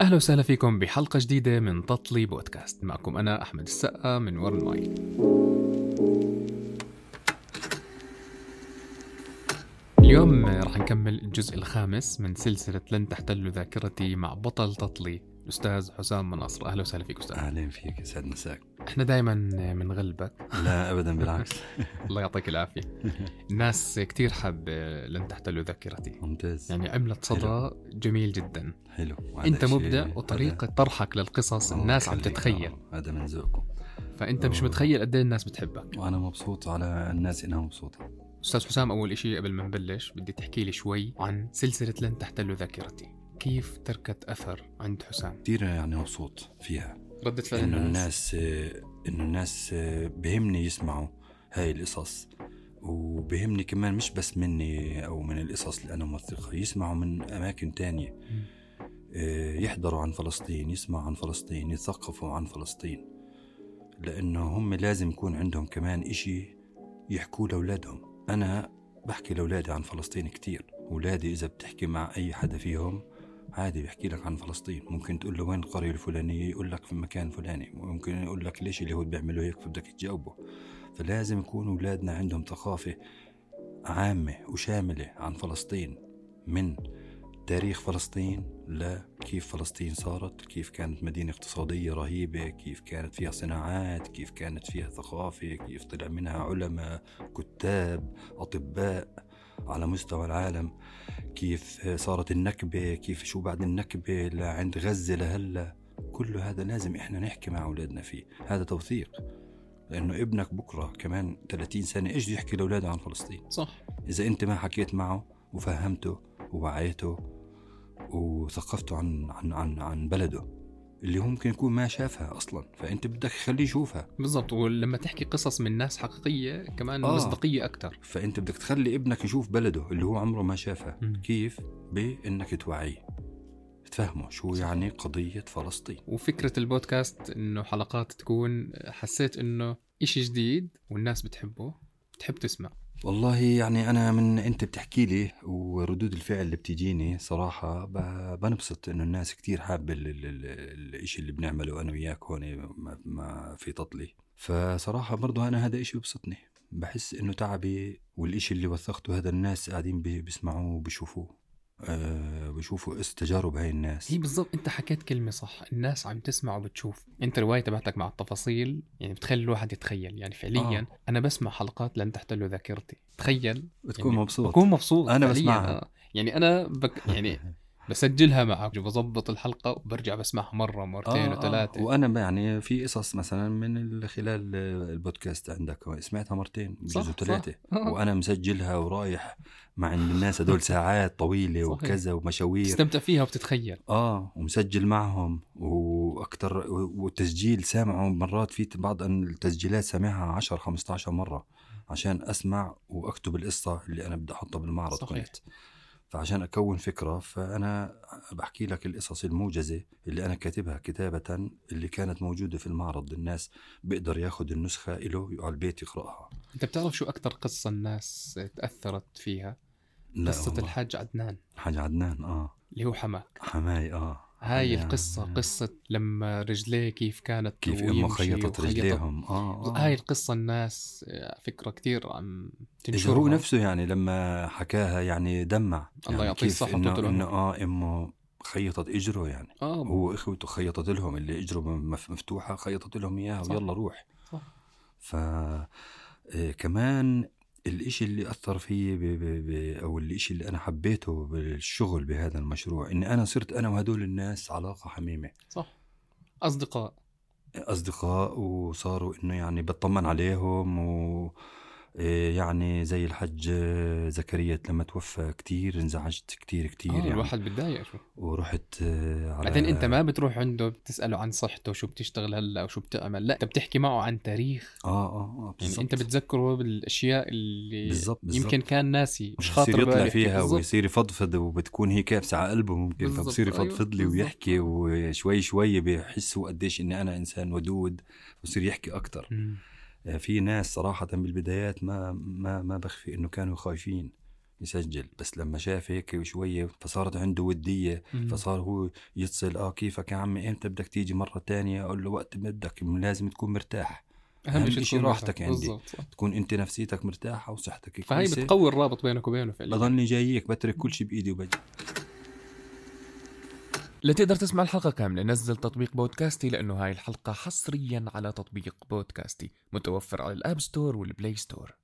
أهلا وسهلا فيكم بحلقة جديدة من تطلي بودكاست. معكم أنا أحمد السقا من ورن ماي. اليوم راح نكمل الجزء الخامس من سلسلة لن تحتل ذاكرتي مع بطل تطلي الأستاذ حسام مناصر. أهلا وسهلا فيك أستاذ. أهلا فيك يسعد مساك. إحنا دائما بنغلبك لا ابدا بالعكس. الله يعطيك العافية. الناس كتير حابة لن تحتل ذاكرتي. ممتاز. يعني عملت صدى جميل جدا. حلو. أنت شيء- مبدع وطريقة طرحك للقصص الناس عم. تتخيل. هذا من ذوقكم. فأنت مش. متخيل قد إيه الناس بتحبك. وأنا مبسوط على الناس إنها مبسوطة. أستاذ حسام أول إشي قبل ما نبلش بدي تحكي لي شوي عن سلسلة لن تحتل ذاكرتي. كيف تركت أثر عند حسام؟ كثير يعني مبسوط فيها. ردة فعل انه الناس. إنه الناس بهمني يسمعوا هاي القصص. وبهمني كمان مش بس مني أو من القصص اللي أنا موثقها يسمعوا من أماكن تانية. آه، يحضروا عن فلسطين يسمعوا عن فلسطين يثقفوا عن فلسطين. لأنه هم لازم يكون عندهم كمان إشي يحكوه لأولادهم. أنا بحكي لأولادي عن فلسطين كتير. أولادي إذا بتحكي مع أي حدا فيهم عادي بيحكي لك عن فلسطين. ممكن تقول له وين القرية الفلانية؟ يقول لك في مكان فلاني. ممكن يقول لك ليش اليهود بيعملوا هيك فبدك تجاوبه. فلازم يكون أولادنا عندهم ثقافة عامة وشاملة عن فلسطين من تاريخ فلسطين لكيف فلسطين صارت كيف كانت مدينة اقتصادية رهيبة كيف كانت فيها صناعات كيف كانت فيها ثقافة كيف طلع منها علماء كتاب أطباء على مستوى العالم. كيف صارت النكبة كيف شو بعد النكبة لعند غزة لهلا. كل هذا لازم إحنا نحكي مع أولادنا فيه. هذا توثيق. لأنه ابنك بكرة كمان 30 سنة إيش بده يحكي لأولاده عن فلسطين؟ صح. إذا أنت ما حكيت معه وفهمته ووعيته وثقفته عن عن عن عن بلده اللي هو ممكن يكون ما شافها أصلا. فأنت بدك تخليه يشوفها. بالضبط. ولما تحكي قصص من ناس حقيقية كمان آه. مصداقية أكثر فأنت بدك تخلي ابنك يشوف بلده اللي هو عمره ما شافها. مم. كيف؟ بإنك توعيه. تفهمه شو يعني قضية فلسطين. وفكرة البودكاست إنه حلقات تكون حسيت إنه إشي جديد والناس بتحبه بتحب تسمع والله يعني أنا من أنت بتحكي لي وردود الفعل اللي بتجيني صراحة بنبسط إنه الناس كتير حابة ال- ال- ال- الإشي اللي بنعمله أنا وياك هون ما- في تطلي. فصراحة برضو أنا هذا إشي ببسطني. بحس إنه تعبي والإشي اللي وثقته هذا الناس قاعدين بي- بيسمعوه وبيشوفوه. أه بيشوفوا إس تجارب هاي الناس. هي بالضبط انت حكيت كلمة صح. الناس عم تسمع وبتشوف. انت الروايه تبعتك مع التفاصيل يعني بتخلي الواحد يتخيل. يعني فعليا آه. أنا بسمع حلقات لن تحتلوا ذاكرتي. تخيل. بتكون يعني مبسوط. بكون مبسوط أنا فعلياً، بسمعها. آه. يعني أنا بك يعني بسجلها معك. وبظبط الحلقة وبرجع بسمعها مرة مرتين وثلاثة. وأنا ب- يعني في قصص مثلا من ال- خلال البودكاست عندك. سمعتها مرتين بجوز. ثلاثة. آه. وأنا مسجلها ورايح مع الناس هدول ساعات طويلة صحيح. وكذا ومشاوير. تستمتع فيها وبتتخيل. آه ومسجل معهم. وأكثر والتسجيل سامعه مرات في بعض التسجيلات سامعها 10 15 مرة عشان أسمع وأكتب القصة اللي أنا بدي أحطها بالمعرض صحيح. كنت. فعشان أكون فكرة فأنا بحكي لك القصص الموجزة اللي أنا كاتبها كتابة اللي كانت موجودة في المعرض. الناس بيقدر ياخذ النسخة له على البيت يقرأها. أنت بتعرف شو أكثر قصة الناس تأثرت فيها؟ لا قصة. الحاج عدنان. حاج عدنان آه. اللي هو حماك. حماي آه. هاي يا- القصة قصة لما رجليه كيف كانت كيف أمه خيطت رجليهم آه, آه. هاي القصة الناس آه، فكرة كتير عم تنشرها هو نفسه يعني لما حكاها يعني دمع الله يعني يعطيه الصحة إنه عمره. آه أمه خيطت إجره يعني آه هو إخوته خيطت لهم اللي إجره مف- مفتوحة خيطت لهم إياها. ويلا روح صح. ف آه، كمان الإشي اللي أثر فيي ب... ب... ب... أو الإشي اللي أنا حبيته بالشغل بهذا المشروع إني أنا صرت أنا وهدول الناس علاقة حميمة. صح. أصدقاء. أصدقاء وصاروا إنه يعني بطمن عليهم و يعني زي الحج زكريا لما توفى كتير انزعجت كتير كتير آه يعني الواحد بتضايق شو ورحت آه، على بعدين انت ما بتروح عنده بتسأله عن صحته شو بتشتغل هلأ وشو بتعمل لأ انت بتحكي معه عن تاريخ آه آه آه يعني بالزبط. انت بتذكره بالأشياء اللي بالضبط- بالضبط. يمكن كان ناسي مش خاطر يطلع فيها. ويصير يفضفض وبتكون هي كأبسة على قلبه ممكن فبصير يفضفض لي بالضبط. ويحكي وشوي شوي بحس هو قديش إني أنا إنسان ودود بصير يحكي أكثر. في ناس صراحة بالبدايات ما ما ما بخفي إنه كانوا خايفين يسجل بس لما شاف هيك شوية فصارت عنده ودية مم. فصار هو يتصل آه كيفك يا عمي إمتى بدك تيجي مرة تانية أقول له وقت بدك لازم تكون مرتاح أهم شيء تكون راحتك. عندي. بالضبط صح. تكون أنت نفسيتك مرتاحة وصحتك فهي كويسة بتقوي الرابط بينك وبينه فعليا بضلني جايك بترك كل شيء بإيدي وبجي لتقدر تسمع الحلقة كاملة نزل تطبيق بودكاستي لأنه هاي الحلقة حصريا على تطبيق بودكاستي متوفر على ال App Store وال Play Store.